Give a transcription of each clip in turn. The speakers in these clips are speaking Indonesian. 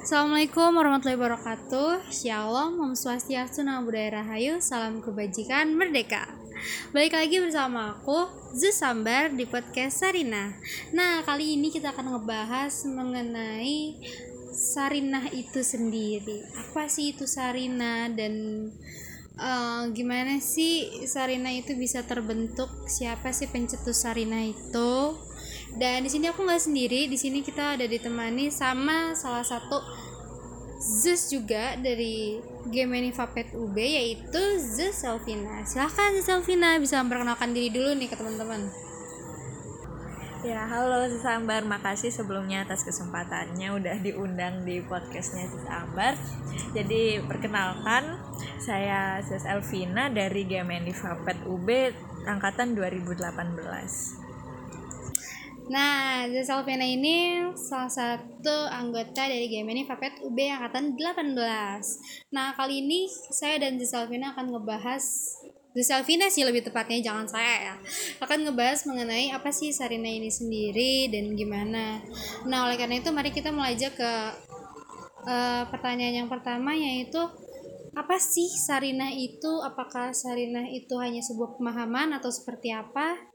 Assalamualaikum warahmatullahi wabarakatuh. Shalom, Om Swastiastu, Nama Budaya Rahayu. Salam kebajikan, Merdeka. Balik lagi bersama aku, Zu Sambar di podcast Sarina Nah, kali ini kita akan ngebahas mengenai Sarinah itu sendiri. Apa sih itu Sarinah dan uh, gimana sih Sarinah itu bisa terbentuk? Siapa sih pencetus Sarinah itu dan di sini aku nggak sendiri di sini kita ada ditemani sama salah satu Zeus juga dari game Vapet UB yaitu Zeus Selvina silahkan Zeus Selvina bisa memperkenalkan diri dulu nih ke teman-teman Ya, halo Sis Ambar. Makasih sebelumnya atas kesempatannya udah diundang di podcastnya Sis Ambar. Jadi, perkenalkan, saya Sis Elvina dari Game Vapet UB angkatan 2018. Nah, Salvina ini salah satu anggota dari game ini Vapet UB angkatan 18. Nah, kali ini saya dan Salvina akan ngebahas Salvina sih lebih tepatnya jangan saya ya akan ngebahas mengenai apa sih Sarina ini sendiri dan gimana. Nah oleh karena itu mari kita mulai aja ke uh, pertanyaan yang pertama yaitu apa sih Sarina itu? Apakah Sarina itu hanya sebuah pemahaman atau seperti apa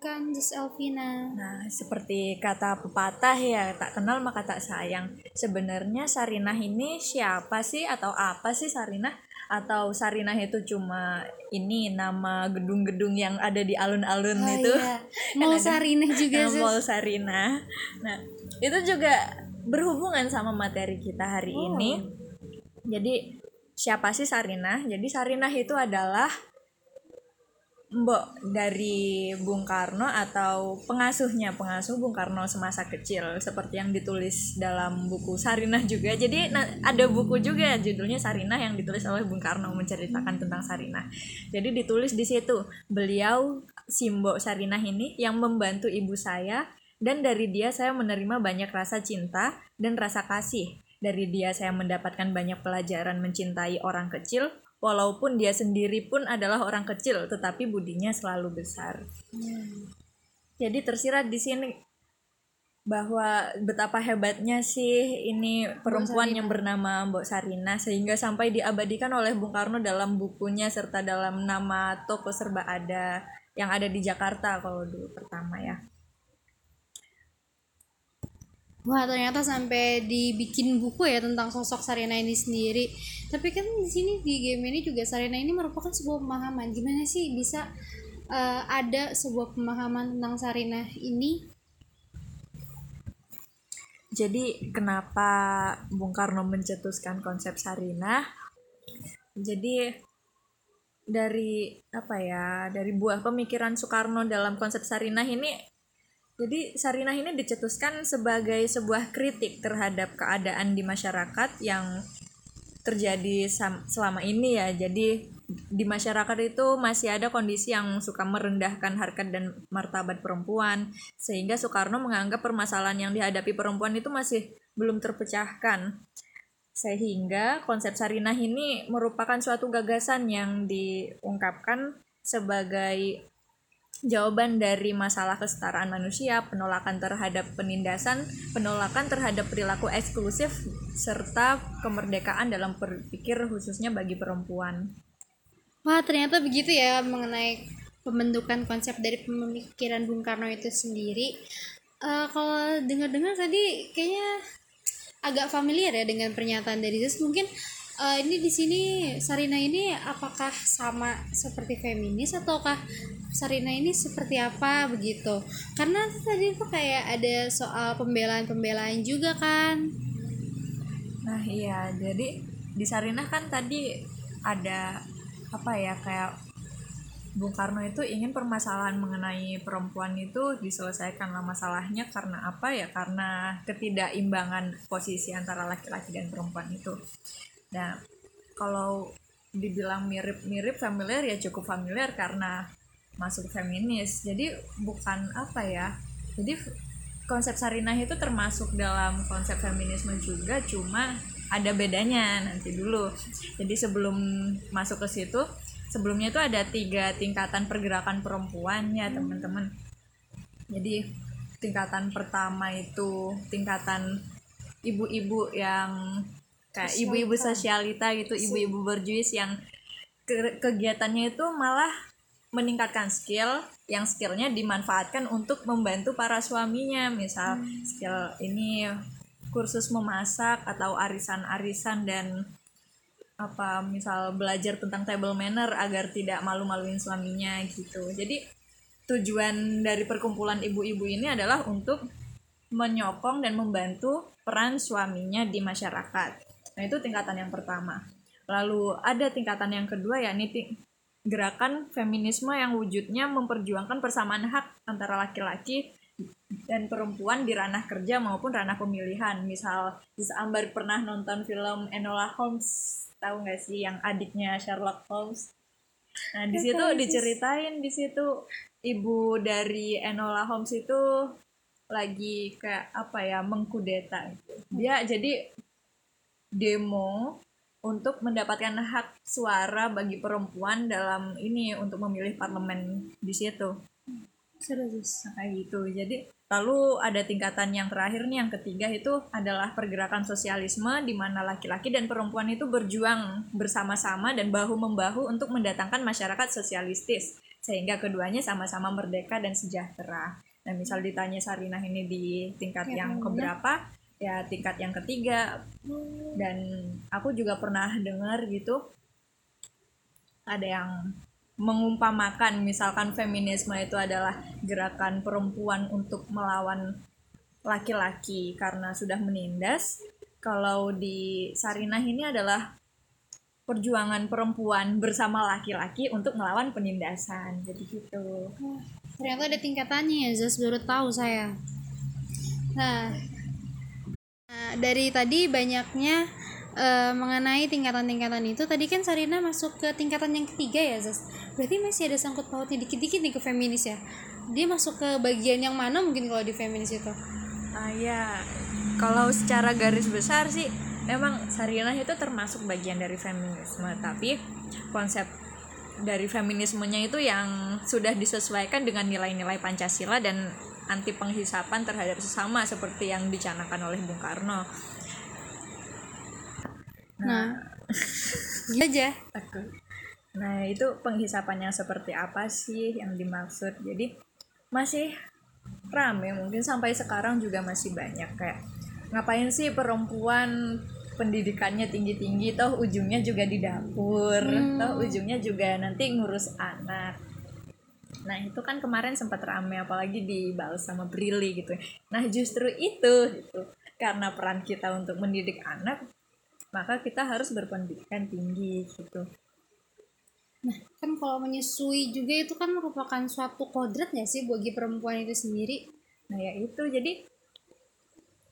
kan Jus Elvina. Nah, seperti kata pepatah ya, tak kenal maka tak sayang. Sebenarnya Sarinah ini siapa sih atau apa sih Sarinah? Atau Sarinah itu cuma ini nama gedung-gedung yang ada di alun-alun oh, itu? Iya. Mall Sarinah juga sih. Mall Sarinah. Nah, itu juga berhubungan sama materi kita hari oh. ini. Jadi siapa sih Sarinah? Jadi Sarinah itu adalah Mbok dari Bung Karno atau pengasuhnya? Pengasuh Bung Karno semasa kecil seperti yang ditulis dalam buku Sarinah juga. Jadi nah, ada buku juga judulnya Sarinah yang ditulis oleh Bung Karno menceritakan tentang Sarinah jadi ditulis di situ beliau Simbo Sarinah ini yang membantu ibu saya dan dari dia saya menerima banyak rasa cinta dan rasa kasih. Dari dia saya mendapatkan banyak pelajaran mencintai orang kecil walaupun dia sendiri pun adalah orang kecil tetapi budinya selalu besar. Hmm. jadi tersirat di sini bahwa betapa hebatnya sih ini perempuan yang bernama Mbok Sarina sehingga sampai diabadikan oleh Bung Karno dalam bukunya serta dalam nama toko serba ada yang ada di Jakarta kalau dulu pertama ya Wah ternyata sampai dibikin buku ya tentang sosok Sarina ini sendiri. Tapi kan di sini di game ini juga Sarina ini merupakan sebuah pemahaman. Gimana sih bisa uh, ada sebuah pemahaman tentang Sarina ini? Jadi kenapa Bung Karno mencetuskan konsep Sarina? Jadi dari apa ya dari buah pemikiran Soekarno dalam konsep Sarinah ini jadi Sarinah ini dicetuskan sebagai sebuah kritik terhadap keadaan di masyarakat yang terjadi selama ini ya. Jadi di masyarakat itu masih ada kondisi yang suka merendahkan harkat dan martabat perempuan sehingga Soekarno menganggap permasalahan yang dihadapi perempuan itu masih belum terpecahkan. Sehingga konsep Sarinah ini merupakan suatu gagasan yang diungkapkan sebagai jawaban dari masalah kesetaraan manusia, penolakan terhadap penindasan, penolakan terhadap perilaku eksklusif, serta kemerdekaan dalam berpikir khususnya bagi perempuan. Wah, ternyata begitu ya mengenai pembentukan konsep dari pemikiran Bung Karno itu sendiri. Uh, kalau dengar-dengar tadi kayaknya agak familiar ya dengan pernyataan dari Zeus. Mungkin uh, ini di sini Sarina ini apakah sama seperti feminis ataukah Sarina ini seperti apa begitu? Karena tadi itu kayak ada soal pembelaan-pembelaan juga kan. Nah, iya. Jadi di Sarina kan tadi ada apa ya kayak Bung Karno itu ingin permasalahan mengenai perempuan itu diselesaikan lah masalahnya karena apa ya karena ketidakimbangan posisi antara laki-laki dan perempuan itu Nah, kalau dibilang mirip-mirip familiar ya cukup familiar karena masuk feminis. Jadi bukan apa ya. Jadi konsep Sarinah itu termasuk dalam konsep feminisme juga cuma ada bedanya nanti dulu. Jadi sebelum masuk ke situ, sebelumnya itu ada tiga tingkatan pergerakan perempuan ya teman-teman. Jadi tingkatan pertama itu tingkatan ibu-ibu yang kayak ibu-ibu sosialita gitu ibu-ibu berjuis yang ke kegiatannya itu malah meningkatkan skill yang skillnya dimanfaatkan untuk membantu para suaminya. Misal hmm. skill ini kursus memasak atau arisan-arisan dan apa misal belajar tentang table manner agar tidak malu-maluin suaminya gitu. Jadi tujuan dari perkumpulan ibu-ibu ini adalah untuk menyokong dan membantu peran suaminya di masyarakat nah itu tingkatan yang pertama lalu ada tingkatan yang kedua ya ini gerakan feminisme yang wujudnya memperjuangkan persamaan hak antara laki-laki dan perempuan di ranah kerja maupun ranah pemilihan. Misal, bisa Ambar pernah nonton film Enola Holmes, tahu nggak sih yang adiknya Sherlock Holmes? Nah, di situ diceritain di situ ibu dari Enola Holmes itu lagi kayak apa ya mengkudeta Dia jadi demo untuk mendapatkan hak suara bagi perempuan dalam ini untuk memilih parlemen di situ. Serius. Nah, kayak gitu. Jadi lalu ada tingkatan yang terakhir nih yang ketiga itu adalah pergerakan sosialisme di mana laki-laki dan perempuan itu berjuang bersama-sama dan bahu membahu untuk mendatangkan masyarakat sosialistis sehingga keduanya sama-sama merdeka dan sejahtera. Nah, misal ditanya Sarinah ini di tingkat ya, yang keberapa? Ya, tingkat yang ketiga. Dan aku juga pernah dengar gitu ada yang mengumpamakan misalkan feminisme itu adalah gerakan perempuan untuk melawan laki-laki karena sudah menindas. Kalau di Sarinah ini adalah perjuangan perempuan bersama laki-laki untuk melawan penindasan. Jadi gitu. Ternyata ada tingkatannya ya Zos baru tahu saya. Nah, nah dari tadi banyaknya uh, mengenai tingkatan-tingkatan itu tadi kan Sarina masuk ke tingkatan yang ketiga ya Zos berarti masih ada sangkut pautnya dikit-dikit nih ke feminis ya? Dia masuk ke bagian yang mana mungkin kalau di feminis itu? Ah ya kalau secara garis besar sih memang Sarina itu termasuk bagian dari feminisme tapi konsep dari feminismenya itu yang sudah disesuaikan dengan nilai-nilai Pancasila dan anti penghisapan terhadap sesama seperti yang dicanangkan oleh Bung Karno. Nah, nah. Aja. Aku nah itu penghisapannya seperti apa sih yang dimaksud? Jadi masih rame mungkin sampai sekarang juga masih banyak. Kayak ngapain sih perempuan pendidikannya tinggi-tinggi toh ujungnya juga di dapur hmm. toh ujungnya juga nanti ngurus anak nah itu kan kemarin sempat rame apalagi di sama Brili gitu. Nah justru itu gitu. Karena peran kita untuk mendidik anak maka kita harus berpendidikan tinggi gitu. Nah kan kalau menyusui juga itu kan merupakan suatu kodrat ya sih bagi perempuan itu sendiri? Nah ya itu. Jadi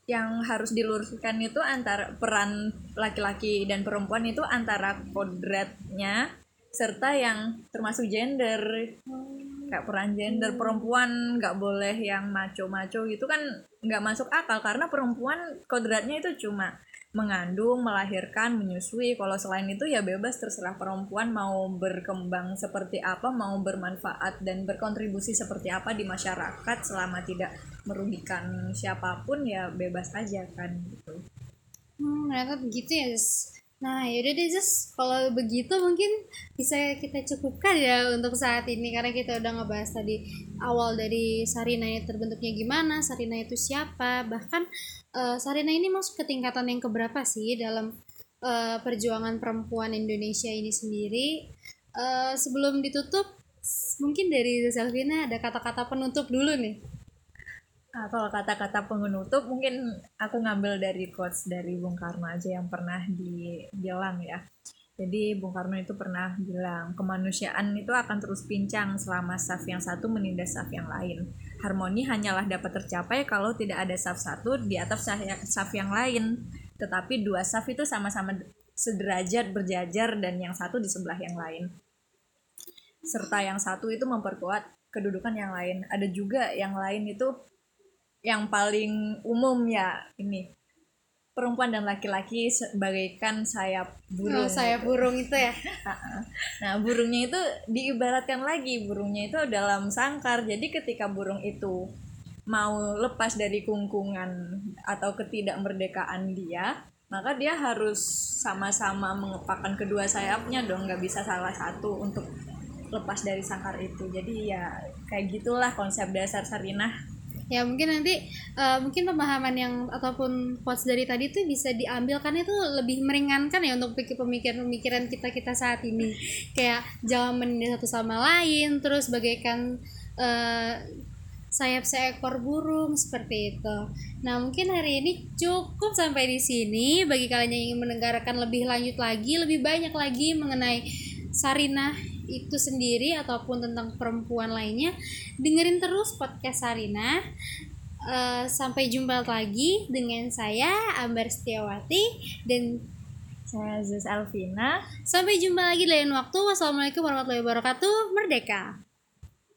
yang harus diluruskan itu antara peran laki-laki dan perempuan itu antara kodratnya serta yang termasuk gender hmm. kayak peran gender perempuan nggak boleh yang maco-maco gitu kan nggak masuk akal karena perempuan kodratnya itu cuma mengandung, melahirkan, menyusui. Kalau selain itu ya bebas terserah perempuan mau berkembang seperti apa, mau bermanfaat dan berkontribusi seperti apa di masyarakat selama tidak merugikan siapa pun ya bebas aja kan gitu. Hmm, ternyata begitu ya. Nah, yaudah deh Jess, kalau begitu mungkin bisa kita cukupkan ya untuk saat ini karena kita udah ngebahas tadi awal dari Sarina terbentuknya gimana, Sarina itu siapa, bahkan uh, Sarina ini masuk ke tingkatan yang keberapa sih dalam uh, perjuangan perempuan Indonesia ini sendiri. Uh, sebelum ditutup, mungkin dari Selvina ada kata-kata penutup dulu nih. Nah, kalau kata-kata penutup mungkin aku ngambil dari quotes dari Bung Karno aja yang pernah dibilang ya. Jadi Bung Karno itu pernah bilang kemanusiaan itu akan terus pincang selama saf yang satu menindas saf yang lain. Harmoni hanyalah dapat tercapai kalau tidak ada saf satu di atas saf yang lain. Tetapi dua saf itu sama-sama sederajat berjajar dan yang satu di sebelah yang lain. Serta yang satu itu memperkuat kedudukan yang lain. Ada juga yang lain itu yang paling umum ya ini perempuan dan laki-laki bagaikan sayap burung. Oh, sayap burung itu ya. nah, burungnya itu diibaratkan lagi, burungnya itu dalam sangkar. Jadi ketika burung itu mau lepas dari kungkungan atau ketidakmerdekaan dia maka dia harus sama-sama mengepakkan kedua sayapnya dong nggak bisa salah satu untuk lepas dari sangkar itu jadi ya kayak gitulah konsep dasar Sarinah ya mungkin nanti uh, mungkin pemahaman yang ataupun quotes dari tadi tuh bisa diambil karena itu lebih meringankan ya untuk pemikiran-pemikiran kita kita saat ini kayak jangan menindas satu sama lain terus bagaikan uh, sayap seekor burung seperti itu. Nah mungkin hari ini cukup sampai di sini. Bagi kalian yang ingin mendengarkan lebih lanjut lagi, lebih banyak lagi mengenai Sarinah itu sendiri ataupun tentang perempuan lainnya dengerin terus podcast Sarina. Uh, sampai jumpa lagi dengan saya Ambar Setiawati dan saya Zus Alvina. sampai jumpa lagi lain waktu. Wassalamualaikum warahmatullahi wabarakatuh. Merdeka